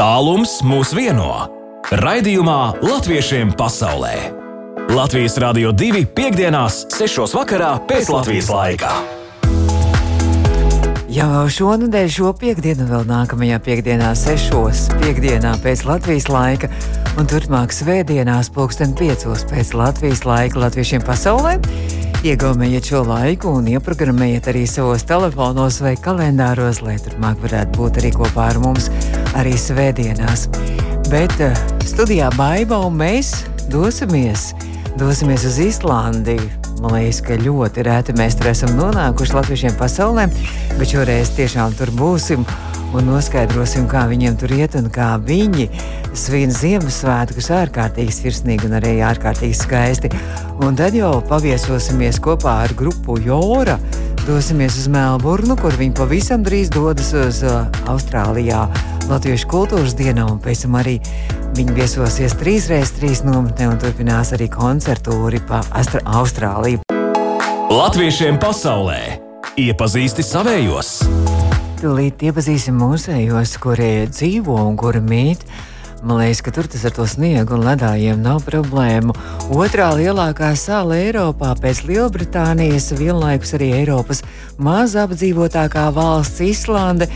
Tālums mūs vieno. Raidījumā Latviešiem pasaulē. Latvijas Rādio 2 piekdienās, 6. vakarā pēc Latvijas laika. Jau šonadēļ, šo piekdienu, vēl nākamajā piekdienā, 6. piekdienā pēc Latvijas laika, un turpmāk svētdienās, pulksten 5. pēc Latvijas laika Latviešiem pasaulē. Iegaumējiet šo laiku un ieprogrammējiet arī savos telefonos vai kalendāros, lai turpmāk varētu būt arī kopā ar mums arī svētdienās. Bet uh, studijā Baiba un mēs dosimies, dosimies uz Islandiju Man liekas, ka ļoti reti mēs tur esam nonākuši latviešiem pasaulē, bet šoreiz tiešām tur būsim un noskaidrosim, kā viņiem tur iet un kā viņi svin Ziemassvētkus ārkārtīgi sirsnīgi un arī ārkārtīgi skaisti. Un tad jau paviesosimies kopā ar grupu Jora. Dosimies uz Melburnu, kur viņi pavisam drīz dodas uz uh, Austrālijā Latviešu kultūras dienā, un pēc tam arī Viņi viesosies trīs reizes trīs nometnē un turpinās arī koncertūri pa Astra Austrāliju. Latviešiem pasaulē iepazīsti savējos! Tūlīt iepazīsim mūsējos, kurie dzīvo un kuri mīt. Man liekas, ka tur tas ar to sniegu un ledājiem nav problēmu. Otrā lielākā sala Eiropā pēc Lielbritānijas, vienlaikus arī Eiropas maz apdzīvotākā valsts Islande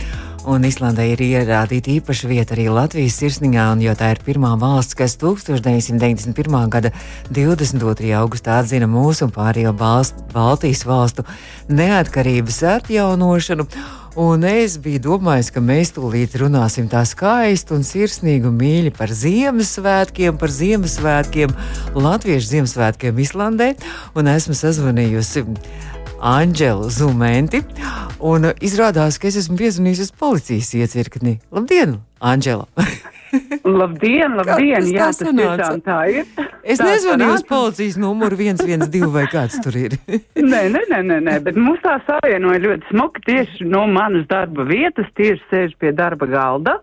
Un Islandē ir ierādīta īpaša vieta arī Latvijas sirsniņā, un jo tā ir pirmā valsts, kas 1991. gada 22. augustā atzina mūsu un pārējo valst, Baltijas valstu neatkarības atjaunošanu. Un es biju domājis, ka mēs tūlīt runāsim tā skaisti un sirsnīgi un mīļi par Ziemassvētkiem, par Ziemassvētkiem, Latviešu Ziemassvētkiem Islandē. Un esmu sazvanījusi Anģelu Zumenti. Un izrādās, ka es esmu piezvanījis uz policijas iecirkni. Labdien, Anģela! labdien, labdien! Jā, tas tiešām tā ir. Es tā nezvanīju uz policijas numuru 112 vai kāds tur ir. nē, nē, nē, nē, nē, bet mums tā savienoja ļoti smuki tieši no manas darba vietas, tieši sēž pie darba galda.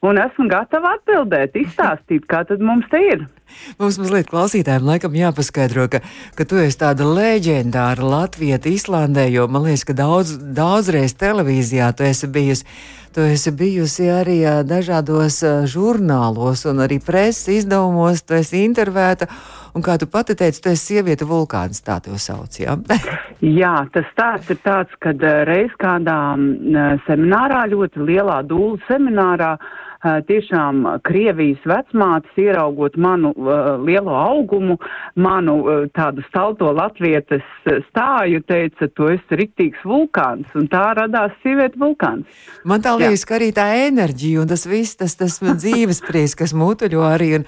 Un esmu gatava atbildēt, izstāstīt, kā tad mums te ir. Mums mazliet klausītājiem laikam jāpaskaidro, ka, ka tu esi tāda leģendāra Latvieta Islandē, jo man liekas, ka daudz, daudzreiz televīzijā tu esi bijusi. Tu esi bijusi arī dažādos žurnālos un arī preses izdevumos, tu esi intervēta. Un kā tu pati teici, tu esi sieviete vulkāns, tā te sauc. Jā? jā, tas stāsts ir tāds, ka reiz kādā seminārā, ļoti lielā dūlu seminārā, uh, tiešām Krievijas vecmātes ieraugot manu uh, lielo augumu, manu uh, tādu salto latvietes stāju, teica, tu esi riktīgs vulkāns, un tā radās sieviete vulkāns. Man tā liekas, ka arī tā enerģija un tas viss, tas, tas dzīves prieks, kas mutuļo arī. Un,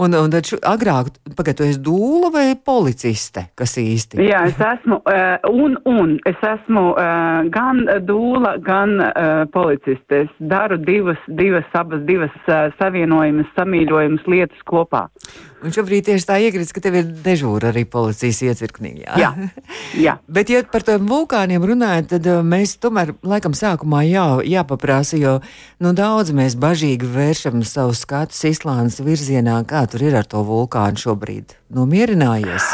Un, un tad šu, agrāk, pagaidā, tu esi dūla vai policiste, kas īsti? Jā, es esmu, uh, un, un es esmu uh, gan dūla, gan uh, policiste. Es daru divas, divas abas divas uh, savienojumas, samīļojumas lietas kopā. Un šobrīd tieši tā iegrits, ka tev ir dežūra arī policijas iecirknī. Jā, jā. jā. Bet, ja par tiem vulkāniem runājam, tad mēs tomēr laikam sākumā jā, jāpaprasa, jo nu, daudz mēs bažīgi vēršam savu skatu Islandes virzienā. Kā tur ir ar to vulkānu šobrīd? Nomierinājies!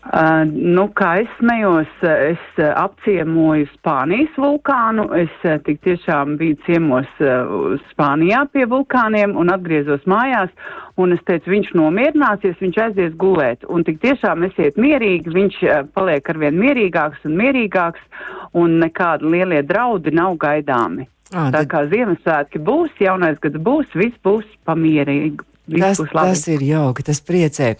Uh, nu, kā es smējos, es uh, apciemoju Spānijas vulkānu. Es uh, tik tiešām biju ciemos uh, Spānijā pie vulkāniem un atgriezos mājās. Un es teicu, viņš nomierināsies, viņš aizies gulēt. Un tik tiešām esiet mierīgi, viņš uh, paliek arvien mierīgāks un mierīgāks, un nekādi lielie draudi nav gaidāmi. À, tad... Tā kā Ziemassvētki būs, jaunais gads būs, viss būs pamierīgi. Tas, tas ir jauki, tas priecē.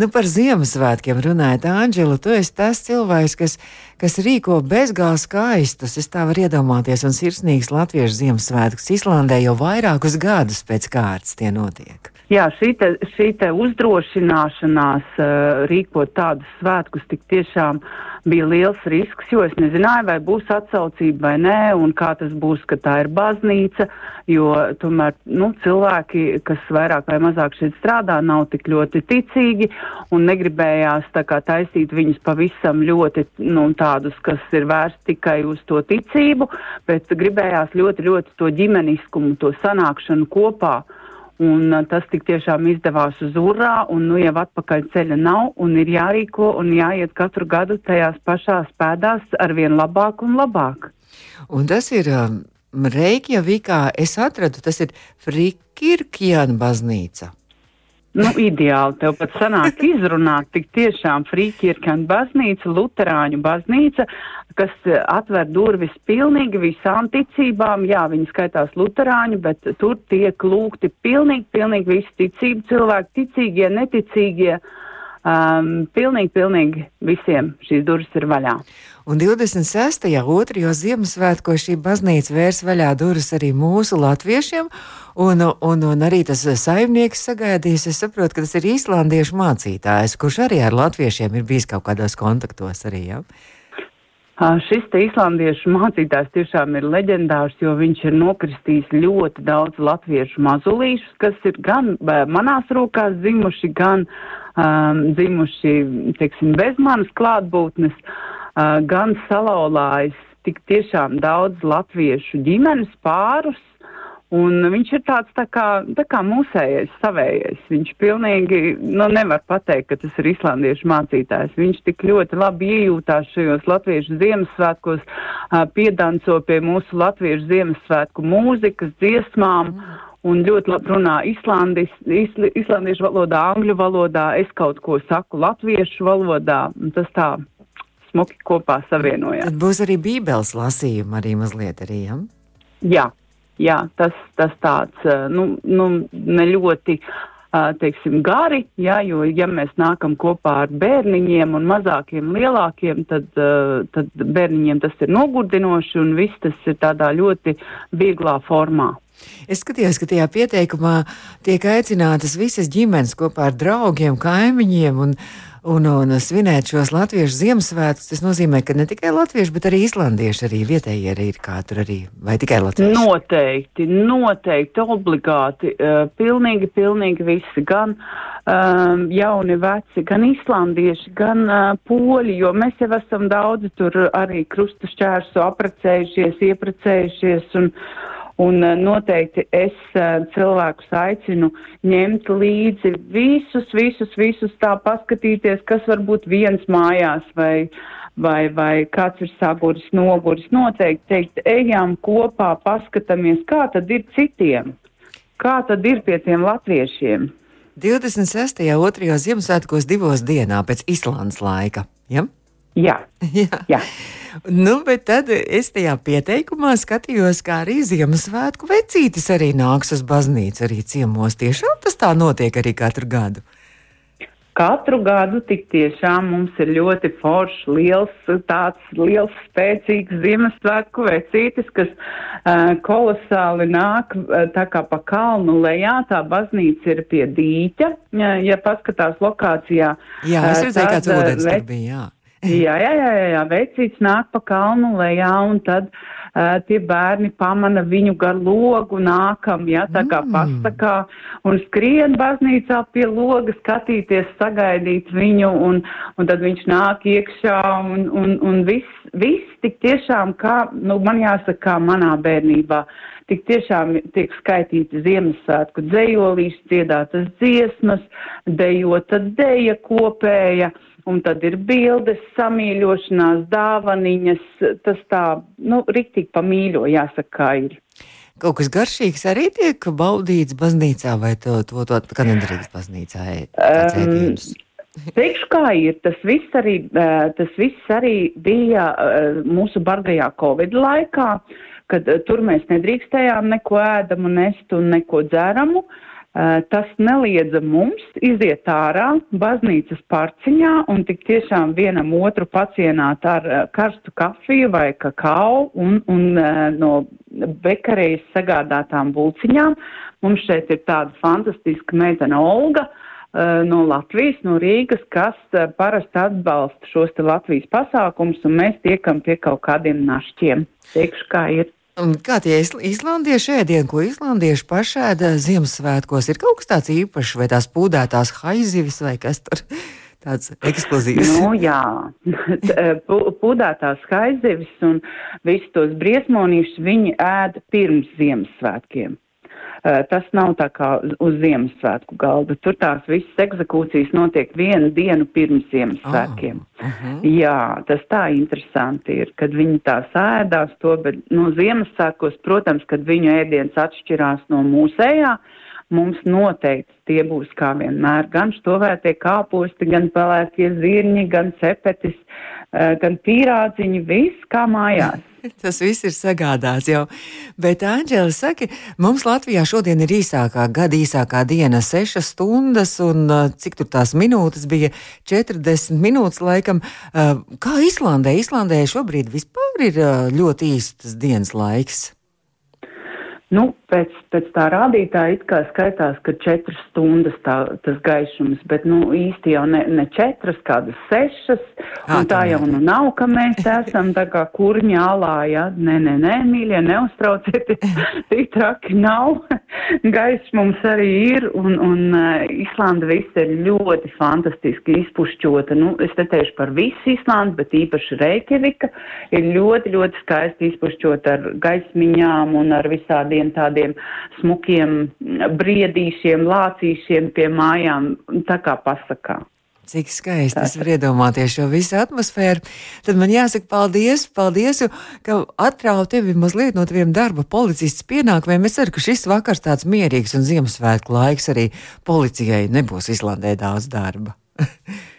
Nu, par Ziemassvētkiem runājot, Anģela, tu esi tas cilvēks, kas, kas rīko bezgalīgi skaistus, es tā varu iedomāties, un sirsnīgs latviešu Ziemassvētkus Islandē jau vairākus gadus pēc kārtas tie notiek. Jā, šī, te, šī te uzdrošināšanās uh, rīkot tādus svētkus tik tiešām bija liels risks, jo es nezināju, vai būs atsaucība vai nē, un kā tas būs, ka tā ir baznīca, jo tomēr nu, cilvēki, kas vairāk vai mazāk šeit strādā, nav tik ļoti ticīgi, un negribējās tā kā taisīt viņus pavisam ļoti nu, tādus, kas ir vērsti tikai uz to ticību, bet gribējās ļoti, ļoti to ģimeniskumu, to sanākšanu kopā. Un tas tik tiešām izdevās uz urā, un nu jau atpakaļ ceļa nav, un ir jārīko un jāiet katru gadu tajās pašās pēdās ar vien labāk un labāk. Un tas ir Reikjavikā es atradu, tas ir Frikirkjana baznīca. Nu, ideāli tev pat sanāk izrunāt, tik tiešām Frīķirkana baznīca, Luterāņu baznīca, kas eh, atver durvis pilnīgi visām ticībām. Jā, viņi skaitās Luterāņu, bet tur tiek lūgti pilnīgi, pilnīgi visi ticību cilvēki, ticīgie, neticīgie. Um, pilnīgi, pilnīgi visiem šīs durvis ir vaļā. Un 26. otrajos Ziemassvētkos šī baznīca vērs vaļā durvis arī mūsu latviešiem, un, un, un arī tas saimnieks sagaidīs. Es saprotu, ka tas ir īslandiešu mācītājs, kurš arī ar latviešiem ir bijis kaut kādos kontaktos arī. Ja? Šis te islandiešu mācītājs tiešām ir leģendārs, jo viņš ir nokristījis ļoti daudz latviešu mazulīšus, kas ir gan manās rokās dzimuši, gan um, dzimuši, teiksim, bez manas klātbūtnes. Uh, gan salauzājis tik tiešām daudz latviešu ģimenes pārus. Un viņš ir tāds tā kā, tā kā mūsējais, savējais. Viņš pilnīgi, nu, nevar pateikt, ka tas ir islandiešu mācītājs. Viņš tik ļoti labi iejūtās šajos latviešu Ziemassvētkos, uh, piedanco pie mūsu latviešu Ziemassvētku mūzikas, dziesmām. Un ļoti labi runā islandis, isl, islandiešu valodā, angļu valodā, es kaut ko saku latviešu valodā. Tas tā smuki kopā savienojās. Tad būs arī bībeles lasījuma arī mazliet arī, ja? Jā, jā, tas, tas tāds, nu, nu ne ļoti teiksim, gari, jā, jo, ja mēs nākam kopā ar bērniņiem un mazākiem, lielākiem, tad, tad bērniņiem tas ir nogurdinoši un viss tas ir tādā ļoti vieglā formā. Es skatījos, ka tajā pieteikumā tiek aicinātas visas ģimenes kopā ar draugiem, kaimiņiem un, un, un svinēt šos latviešu Ziemassvētkus. Tas nozīmē, ka ne tikai latvieši, bet arī islandieši arī vietējie arī ir kā tur arī, vai tikai latvieši? Noteikti, noteikti, obligāti, uh, pilnīgi, pilnīgi visi, gan um, jauni, veci, gan islandieši, gan uh, poļi, jo mēs jau esam daudzi tur arī krustu šķērsu aprecējušies, ieprecējušies un Un eh, noteikti es eh, cilvēkus aicinu ņemt līdzi visus, visus, visus tā paskatīties, kas varbūt viens mājās vai, vai, vai kāds ir saguris, noguris. Noteikti teikt, ejam kopā, paskatāmies, kā tad ir citiem, kā tad ir pie tiem latviešiem. 26. un 2. Ziemassvētkos divos dienā pēc Islandes laika. Ja? Jā. Jā. Jā. Nu, bet tad es tajā pieteikumā skatījos, kā arī Ziemassvētku vecītis arī nāks uz baznīcu, arī ciemos. Tiešām tas tā notiek arī katru gadu. Katru gadu tik tiešām mums ir ļoti foršs, liels, tāds liels, spēcīgs Ziemassvētku vecītis, kas uh, kolosāli nāk uh, tā kā pa kalnu lejā. Tā baznīca ir pie dīķa, ja, ja paskatās lokācijā. Jā, es redzēju, kāds ūdens tur bija, jā. Jā, jā, jā, jā, veicīts nāk pa kalnu lejā un tad uh, tie bērni pamana viņu gar logu nākam, jā, tā kā mm. pasakā, un skrien baznīcā pie loga skatīties, sagaidīt viņu, un, un tad viņš nāk iekšā, un, un, un viss, viss tik tiešām kā, nu, man jāsaka, kā manā bērnībā. Tik tiešām tiek skaitīti Ziemassvētku dzējolīs, dziedātas dziesmas, dejota deja kopēja un tad ir bildes, samīļošanās, dāvaniņas, tas tā, nu, riktīgi pamīļo, jāsaka, kā ir. Kaut kas garšīgs arī tiek baudīts baznīcā, vai to, to, to kā nedrīkst baznīcā? Um, Teikšu, kā ir, tas viss arī, tas viss arī bija mūsu bargajā Covid laikā, kad tur mēs nedrīkstējām neko ēdamu, nest un neko dzeramu. Uh, tas neliedza mums iziet ārā baznīcas parciņā un tik tiešām vienam otru pacienāt ar karstu kafiju vai kakao un, un no bekarējas sagādātām bulciņām. Mums šeit ir tāda fantastiska meitene Olga no Latvijas, no Rīgas, kas parasti atbalsta šos Latvijas pasākums un mēs tiekam pie kaut kādiem našķiem. Teikšu, kā ir. Kā tie islandiešu ēdieni, ko islandieši pašēda Ziemassvētkos, ir kaut kas tāds īpašs, vai tās pūdētās haizivis, vai kas tur tāds eksplozīvs? Nu, jā, pūdētās haizivis un visus tos briesmonīšus viņi ēda pirms Ziemassvētkiem. Tas nav tā kā uz Ziemassvētku galda. Tur tās visas egzekūcijas notiek vienu dienu pirms Ziemassvētkiem. Oh, uh -huh. Jā, tas tā interesanti ir, kad viņi tā sēdās to, bet no nu, Ziemassvētkos, protams, kad viņu ēdiens atšķirās no mūsējā, mums noteikti tie būs kā vienmēr gan štovētie kāposti, gan pelēkie zirņi, gan cepetis, gan pīrādziņi, viss kā mājās. Tas viss ir sagādāts jau. Bet, Anģēla, saka, mums Latvijā šodien ir īsākā gada īsākā diena - 6 stundas, un cik tur tās minūtes bija? 40 minūtes laikam. Kā Islandē? Islandē šobrīd vispār ir ļoti īsts dienas laiks. Nu, pēc, pēc tā rādītāja it kā skaitās, ka četras stundas tā, tas gaišums, bet nu, īsti jau ne, ne četras, kādas sešas, un à, tā jau nu nav, ka mēs esam tā kā kurņā alā, ja, nē, nē, nē, mīļie, neuztraucieties, tik traki nav, gaišs mums arī ir, un, un uh, Islanda viss ir ļoti fantastiski izpušķota, nu, es te teikšu par visu Islandu, bet īpaši Reikjavika ir ļoti, ļoti skaisti izpušķota ar gaismiņām un ar visādiem tādiem, tādiem smukiem briedīšiem, lācīšiem pie mājām, tā kā pasakā. Cik skaisti es varu iedomāties šo visu atmosfēru. Tad man jāsaka paldies, paldies, ka atrauj tevi mazliet no taviem darba policists pienākumiem. Es ceru, ka šis vakars tāds mierīgs un Ziemassvētku laiks arī policijai nebūs Islandē daudz darba.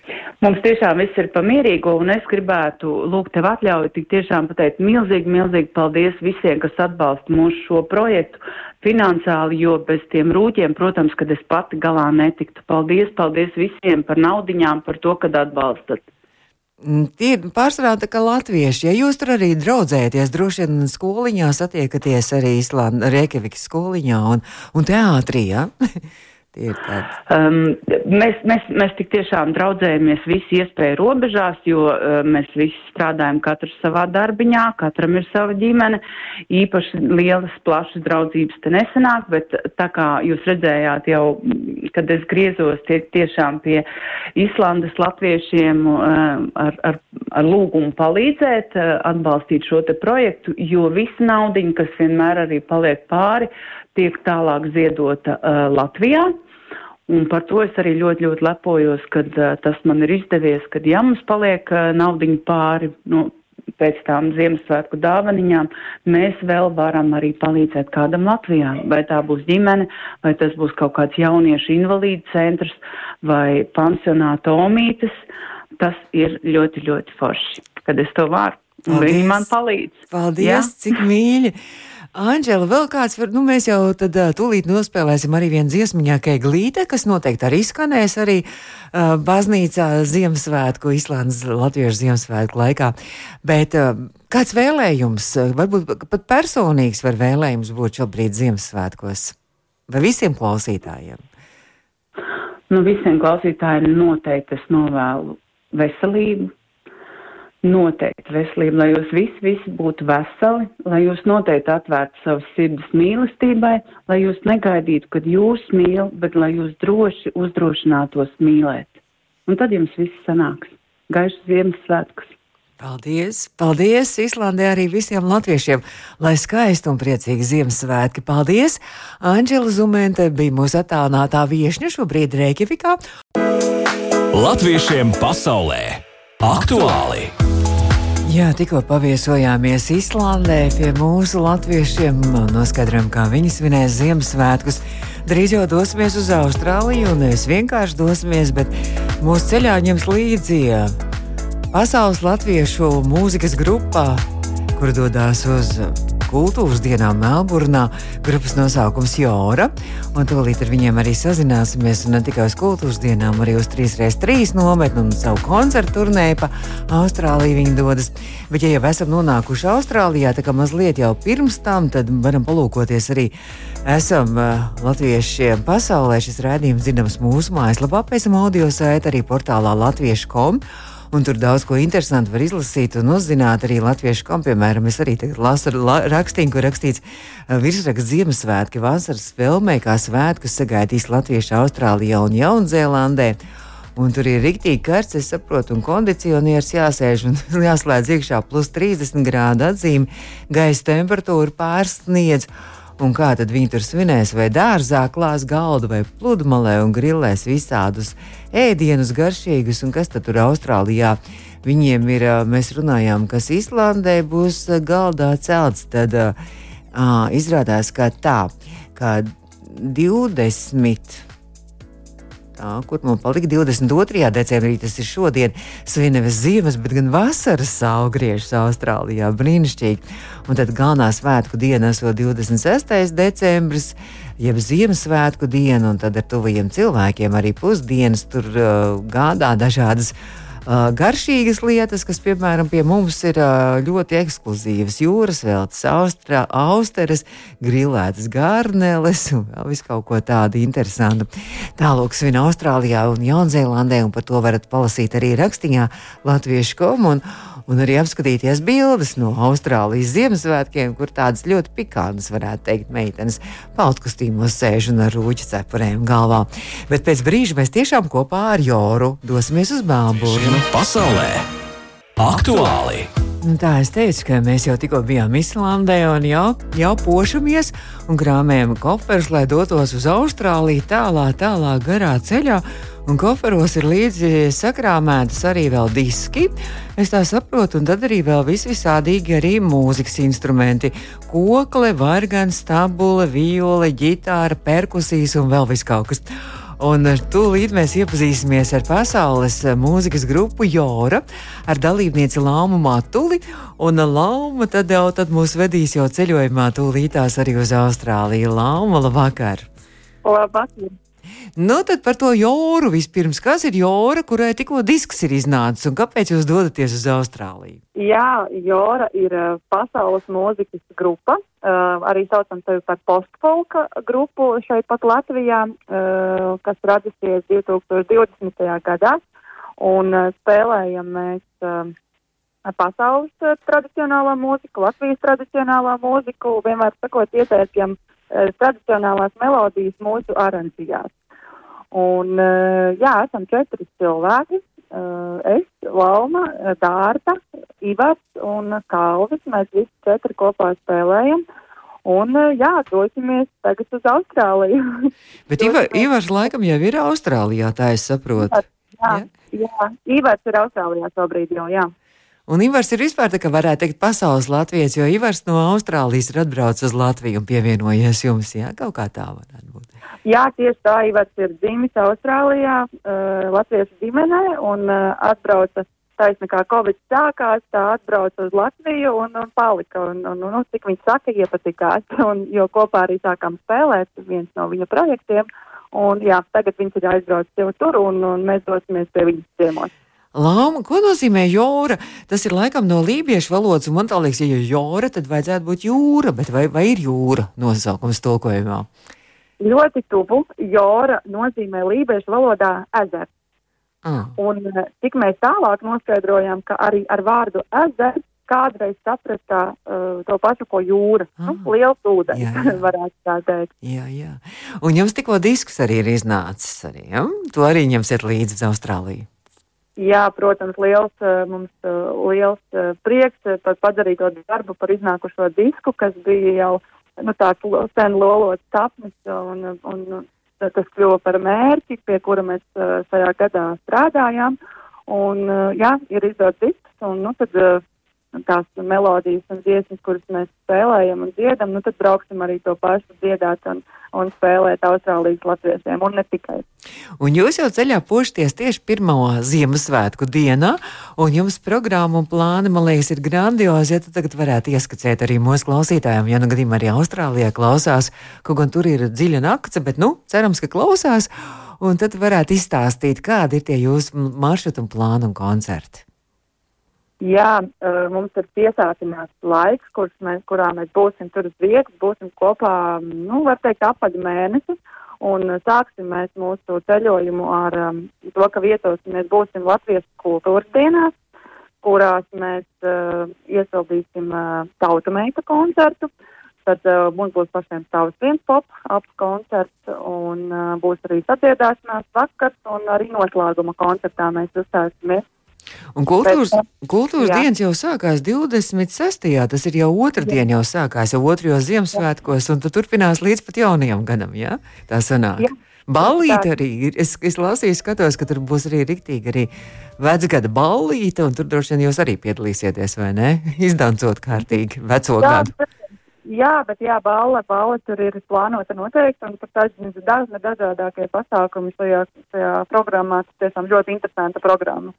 Mums tiešām viss ir pamierīgo, un es gribētu lūgt tev atļauju tik tiešām pateikt milzīgi, milzīgi paldies visiem, kas atbalsta mūsu šo projektu finansiāli, jo bez tiem rūķiem, protams, kad es pati galā netiktu. Paldies, paldies visiem par naudiņām, par to, kad atbalstat. Mm, tie ir pārsvarā tā kā latvieši. Ja jūs tur arī draudzēties, droši vien skoliņā satiekaties arī Rekevikas skoliņā un, un teātrī, ja? Um, mēs, mēs, mēs tik tiešām draudzējamies visi iespēju robežās, jo uh, mēs visi strādājam katrs savā darbiņā, katram ir sava ģimene. Īpaši lielas, plašas draudzības te nesanāk, bet tā kā jūs redzējāt jau, kad es griezos tie, tiešām pie Islandes latviešiem uh, ar, ar, ar lūgumu palīdzēt, uh, atbalstīt šo te projektu, jo visa naudiņa, kas vienmēr arī paliek pāri, tiek tālāk ziedota uh, Latvijā. Un par to es arī ļoti, ļoti lepojos, kad uh, tas man ir izdevies, kad ja mums paliek uh, naudiņu pāri, nu, pēc tām Ziemassvētku dāvaniņām, mēs vēl varam arī palīdzēt kādam Latvijā. Vai tā būs ģimene, vai tas būs kaut kāds jauniešu invalīdu centrs vai pansionāta omītes. Tas ir ļoti, ļoti forši, kad es to varu. Un viņi man palīdz. Paldies, ja? cik mīļi! Anģela, vēl kāds, var, nu mēs jau tad tūlīt nospēlēsim arī vienu dziesmiņā, Keiglīte, kas noteikti arī skanēs arī uh, baznīcā Ziemassvētku, Islandas Latviešu Ziemassvētku laikā. Bet uh, kāds vēlējums, varbūt pat personīgs var vēlējums būt šobrīd Ziemassvētkos? Vai visiem klausītājiem? Nu, visiem klausītājiem noteikti es novēlu veselību, Noteikti veselība, lai jūs visi, visi būtu veseli, lai jūs noteikti atvērtu savas sirds mīlestībai, lai jūs negaidītu, kad jūs mīl, bet lai jūs droši uzdrošinātos mīlēt. Un tad jums viss sanāks. Gaišs Ziemassvētkus! Paldies! Paldies Islandē arī visiem latviešiem! Lai skaisti un priecīgi Ziemassvētki! Paldies! Anģela Zumente bija mūsu attālinātā viešņa šobrīd Reikjavikā. Latviešiem pasaulē! Aktuāli! Jā, tikko paviesojāmies Islandē pie mūsu latviešiem. Noskaidrojam, kā viņi svinēs Ziemassvētkus. Drīz jau dosimies uz Austrāliju, un nevis vienkārši dosimies, bet mūsu ceļā ņems līdzi pasaules latviešu mūzikas grupā, kur dodas uz kultūras dienām Melburnā. Grupas nosaukums Jora. Un tūlīt ar viņiem arī sazināsimies. Ne tikai uz kultūras dienām, arī uz 3x3 nometni un savu koncertu turnēju pa Austrāliju viņi dodas. Bet, ja jau esam nonākuši Austrālijā, tā kā mazliet jau pirms tam, tad varam palūkoties arī. Esam uh, latviešiem pasaulē. Šis rādījums zināms mūsu mājaslapā, pēc tam audio saita arī portālā latviešu.com un tur daudz ko interesantu var izlasīt un uzzināt arī latviešu kam. Piemēram, es arī lasu la, rakstīnu, kur rakstīts virsraksts Ziemassvētki vasaras filmē, kā svētkus sagaidīs latvieši Austrālijā un Jaunzēlandē. Un tur ir rīktīgi karsts, es saprotu, un kondicionieris jāsēž un jāslēdz iekšā plus 30 grādu atzīme, gaisa temperatūra pārsniedz. Un kā tad viņi tur svinēs, vai dārzā klās galdu, vai pludmalē un grillēs visādus ēdienus garšīgus, un kas tad tur Austrālijā viņiem ir, mēs runājām, kas Islandē būs galdā celts, tad uh, izrādās, ka tā, ka 20 Tā, kur man palika 22. decembrī, tas ir šodien, svinēs ziemas, bet gan vasaras saule griežas Austrālijā. Brīnišķīgi. Un tad galvenā svētku diena esot 26. decembris, jeb Ziemassvētku diena, un tad ar tuvajiem cilvēkiem arī pusdienas tur uh, gādā dažādas uh, garšīgas lietas, kas, piemēram, pie mums ir uh, ļoti ekskluzīvas. Jūras veltes, austra, austeres, grilētas garneles un vēl visu kaut ko tādu interesantu. Tālāk svin Austrālijā un Jaunzēlandē, un par to varat palasīt arī rakstiņā Latviešu komu. Un, un arī apskatīties bildes no Austrālijas Ziemassvētkiem, kur tādas ļoti pikānas, varētu teikt, meitenes paltkostīmos sēž un ar rūķu cepurēm galvā. Bet pēc brīža mēs tiešām kopā ar Joru dosimies uz Bābulu. Pasaulē aktuāli! Nu, tā es teicu, ka mēs jau tikko bijām Islandē un jau, jau pošamies un krāmējam koferus, lai dotos uz Austrāliju tālā, tālā garā ceļā. Un koferos ir līdzi sakrāmētas arī vēl diski. Es tā saprotu, un tad arī vēl vis visādīgi arī mūzikas instrumenti. Kokle, vargans, tabula, viole, ģitāra, perkusijas un vēl vis kaut kas. Un tūlīt mēs iepazīsimies ar pasaules mūzikas grupu Jora, ar dalībnieci Lāmu Matuli. Un Lāma tad jau tad mūs vedīs jau ceļojumā tūlītās arī uz Austrāliju. Lāma, labvakar! Labvakar! Nu, tad par to jūru vispirms. Kas ir jūra, kurai tikko disks ir iznācis un kāpēc jūs dodaties uz Austrāliju? Jā, Jora ir uh, pasaules mūzikas grupa. Uh, arī saucam sevi par postfolka grupu šeit pat Latvijā, uh, kas radusies 2020. gadā. Un uh, spēlējam mēs uh, pasaules uh, tradicionālā mūziku, Latvijas tradicionālā mūziku, vienmēr sakot, ieteikjam uh, tradicionālās melodijas mūsu aranžijās. Un, eh, jā, esam četri cilvēki. Eh, es, Lauma, Dārta, Ivars un Kalvis. Mēs visi četri kopā spēlējam. Un, eh, jā, dosimies tagad uz Austrāliju. Bet Ivar, Ivars laikam jau ir Austrālijā, tā es saprotu. Jā, jā, jā. Ivars ir Austrālijā šobrīd jau, jā. Un Ivars ir vispār tā, ka varētu teikt pasaules latviečs, jo Ivars no Austrālijas ir atbraucis uz Latviju un pievienojies jums, jā, kaut kā tā varētu būt. Jā, tieši tā, Ivars ir dzimis Austrālijā, uh, latviešu ģimenē un uh, atbrauca taisni kā Covid sākās, tā atbrauca uz Latviju un, un palika. Un, un, un, un cik viņš saka, iepatikās, un, jo kopā arī sākām spēlēt viens no viņa projektiem. Un, jā, tagad viņš ir aizbraucis jau tur, un, un mēs dosimies pie viņas ciemos. Lāma, ko nozīmē jūra? Tas ir laikam no lībiešu valodas, un man liekas, ja jūra, tad vajadzētu būt jūra, bet vai, vai ir jūra nosaukums tulkojumā? Ļoti tuvu. Jora nozīmē lībiešu valodā ezers. Ah. Un tik mēs tālāk noskaidrojām, ka arī ar vārdu ezers kādreiz saprast kā uh, to pašu, ko jūra. Ah. Nu, liels ūdens, jā, jā. varētu tā teikt. Jā, jā. Un jums tikko disks arī ir iznācis. Arī, ja? To arī ņemsiet līdzi uz Austrāliju. Jā, protams, liels, mums liels prieks par padarīto darbu, par iznākušo disku, kas bija jau uh, nu, tāds sen lolots sapnis, un, un, un tas kļuva par mērķi, pie kura mēs uh, šajā gadā strādājām. Un, uh, jā, ir izdots disks, un nu, tad uh, tās melodijas un dziesmas, kuras mēs spēlējam un dziedam, nu tad brauksim arī to pašu dziedāt un, un spēlēt Austrālijas latviešiem un ne tikai. Un jūs jau ceļā pošaties tieši pirmā Ziemassvētku dienā, un jums programma un plāni, man liekas, ir grandiozi, ja tu tagad varētu ieskicēt arī mūsu klausītājiem, ja nu gadījumā arī Austrālijā klausās, kaut gan tur ir dziļa nakce, bet, nu, cerams, ka klausās, un tad varētu izstāstīt, kādi ir tie jūsu maršruti un plāni un koncerti. Jā, mums ir piesātināts laiks, mēs, kurā mēs būsim tur uz vietas, būsim kopā, nu, var teikt, apaļ mēnesi. Un sāksim mēs mūsu ceļojumu ar um, to, ka vietosimies būsim Latvijas kultūras dienās, kurās mēs uh, iesildīsim uh, tauta meita koncertu. Tad uh, mums būs pašiem savs viens pop ap koncerts un uh, būs arī sadziedāšanās vakars un arī noslēguma koncertā mēs uzstāsimies Un kultūras, Bet, kultūras dienas jau sākās 26. Tas ir jau otra jā. diena, jau sākās jau otrajos Ziemassvētkos, un tu turpinās līdz pat jaunajam gadam. Jā? Tā sanāk. Jā. Ballīte arī ir. Es, es lasīju, skatos, ka tur būs arī rīktīgi arī vecgada ballīte, un tur droši vien jūs arī piedalīsieties, vai ne? Izdancot kārtīgi veco jā, gadu. Jā, bet jā, balle, balle tur ir plānota noteikti, un pat tāds dažni dažādākie pasākumi šajā, šajā programmā, tas tiešām ļoti interesanta programma.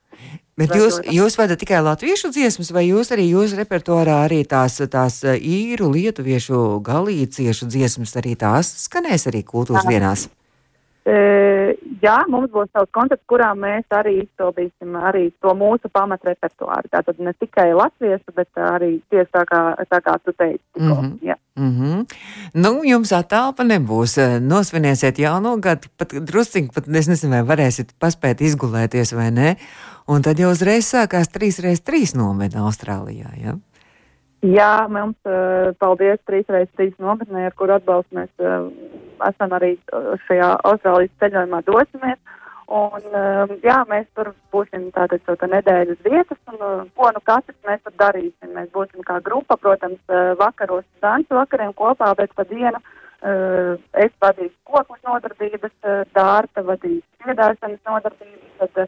Bet jūs, jūs vadat tikai latviešu dziesmas, vai jūs arī jūsu repertuārā arī tās, tās īru, lietuviešu, galīciešu dziesmas arī tās skanēs arī kultūras jā. dienās? Jā, mums būs savs koncerts, kurā mēs arī izpildīsim arī to mūsu pamatrepertuāru. Tātad ne tikai latviešu, bet arī tieši tā kā, tā kā tu teici. Tikko. Mm -hmm. Jā. Mm -hmm. Nu, jums tā telpa nebūs. Nosvinēsiet jauno gadu, pat drusciņi, pat es nezinu, vai varēsiet paspēt izgulēties vai nē. Un tad jau uzreiz sākās 3x3 nomeda Austrālijā. Ja? Jā, mums paldies 3x3 nometnē, ar kuru atbalstu mēs esam arī šajā Austrālijas ceļojumā dosimies. Un, jā, mēs tur būsim tātad šo nedēļas vietas, un ko nu katrs mēs tur darīsim. Mēs būsim kā grupa, protams, vakaros dansu vakariem kopā, bet pa dienu es vadīšu kokus nodarbības, dārta vadīs dziedāšanas nodarbības, tad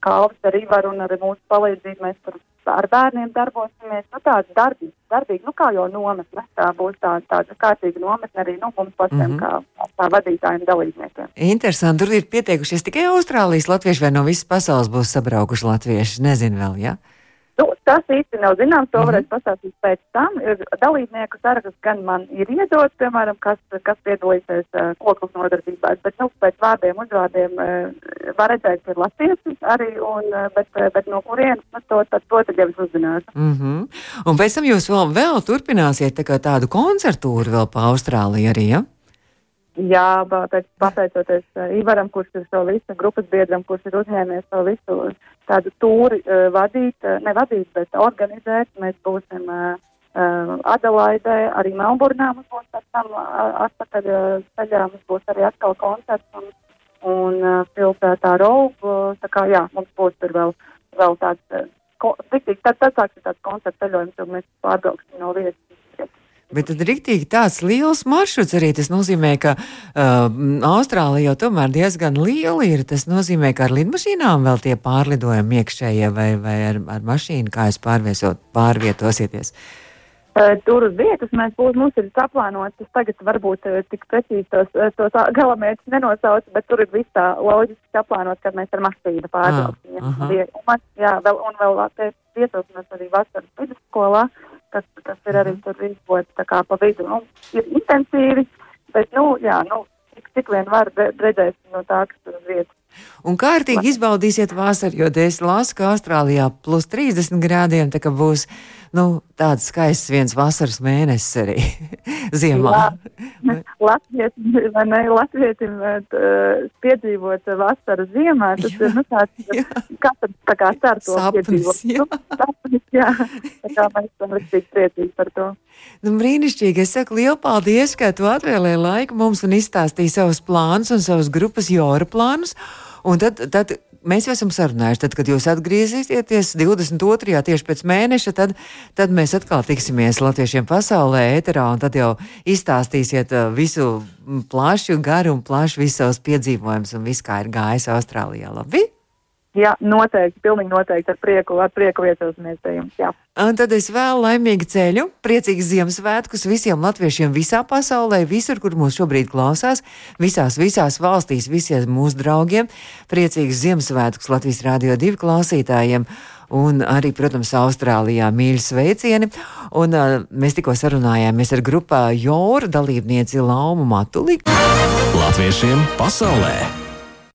Kalvis ar Ivaru un ar mūsu palīdzību mēs tur ar bērniem darbosimies, nu tāda darbīga, darbīga, nu kā jau nometne, tā būs tā, tāda kārtīga nometne arī, nu, mums pašiem mm -hmm. kā, kā vadītājiem dalībniekiem. Interesanti, tur ir pietiekušies tikai Austrālijas latvieši vai no visas pasaules būs sabraukuši latvieši, nezinu vēl, jā? Ja? Nu, tas īsti nav zināms, to -hmm. varēs pastāstīt pēc tam. Dalībnieku saraksts gan man ir iedots, piemēram, kas, kas piedalīsies uh, koklas nodarbībās, bet nu, pēc vārdiem, uzvārdiem uh, var redzēt, ka ir lasījusi arī, un, uh, bet, uh, bet no kurienes nu, to, tad, to tad jau es uzzināšu. Mm -hmm. Un pēc tam jūs vēl, vēl turpināsiet tā tādu koncertūru vēl pa Austrāliju arī, ja? Jā, pēc, pateicoties uh, Ivaram, kurš ir savu visu grupas biedram, kurš ir uzņēmies savu visu tādu tūri uh, vadīt, uh, ne vadīt, bet organizēt. Mēs būsim uh, Adelaidē, arī Melburnā mums būs pēc tam atpakaļ ceļā, mums būs arī atkal koncerts un, un pilsētā Raugu. Tā kā jā, mums būs tur vēl, vēl tāds, ko, tik, tad, tad sāksies tāds koncerts ceļojums, jo mēs pārbrauksim no vietas Bet tad rīktīgi tāds liels maršruts arī. Tas nozīmē, ka uh, Austrālija jau tomēr diezgan liela ir. Tas nozīmē, ka ar lidmašīnām vēl tie pārlidojumi iekšējie vai, vai ar, ar mašīnu, kā jūs pārvietosieties. Uh, tur uz vietas mēs būs, mums ir saplānots, es tagad varbūt uh, tik precīzi tos, uh, tos galamērķus nenosaucu, bet tur ir viss tā loģiski saplānots, kad mēs ar mašīnu pārbrauksim. Ah, jā, vēl, un vēl te viesosimies arī vasaras vidusskolā. Uh, kas, kas ir arī mhm. tur rīkots tā kā pa vidu. Nu, ir intensīvi, bet, nu, jā, nu, cik, cik vien var redzēt no tā, kas tur vietas. Un kārtīgi izbaudīsiet vasaru, jo es lasu, ka Austrālijā plus 30 grādiem tā kā būs nu, tāds skaists viens vasaras mēnesis arī ziemā. Latvietim, vai ne, Latvietim piedzīvot vasaru ziemā, tas jā, ir, nu, tāds, katrs tā kā cer to piedzīvot. Jā. Nu, sapnis, jā. Tā kā mēs esam ļoti priecīgi par to. Nu, brīnišķīgi. Es saku lielu paldies, ka tu atvēlēji laiku mums un izstāstīji savus plānus un savus grupas Jora plānus. Un tad, tad mēs jau esam sarunājuši, tad, kad jūs atgriezīsieties 22. tieši pēc mēneša, tad, tad mēs atkal tiksimies latviešiem pasaulē, ēterā, un tad jau izstāstīsiet uh, visu plašu, garu un plašu visus savus piedzīvojumus un visu, kā ir gājis Austrālijā. Labi? Jā, noteikti, pilnīgi noteikti ar prieku, ar prieku vietosimies pie jums. Jā. Un tad es vēlu laimīgu ceļu, priecīgus Ziemassvētkus visiem latviešiem visā pasaulē, visur, kur mūs šobrīd klausās, visās, visās valstīs, visiem mūsu draugiem. Priecīgus Ziemassvētkus Latvijas Rādio 2 klausītājiem. Un arī, protams, Austrālijā mīļi sveicieni. Un, uh, mēs tikko sarunājāmies ar grupā Jūra dalībnieci Laumu Matuli. Latviešiem pasaulē!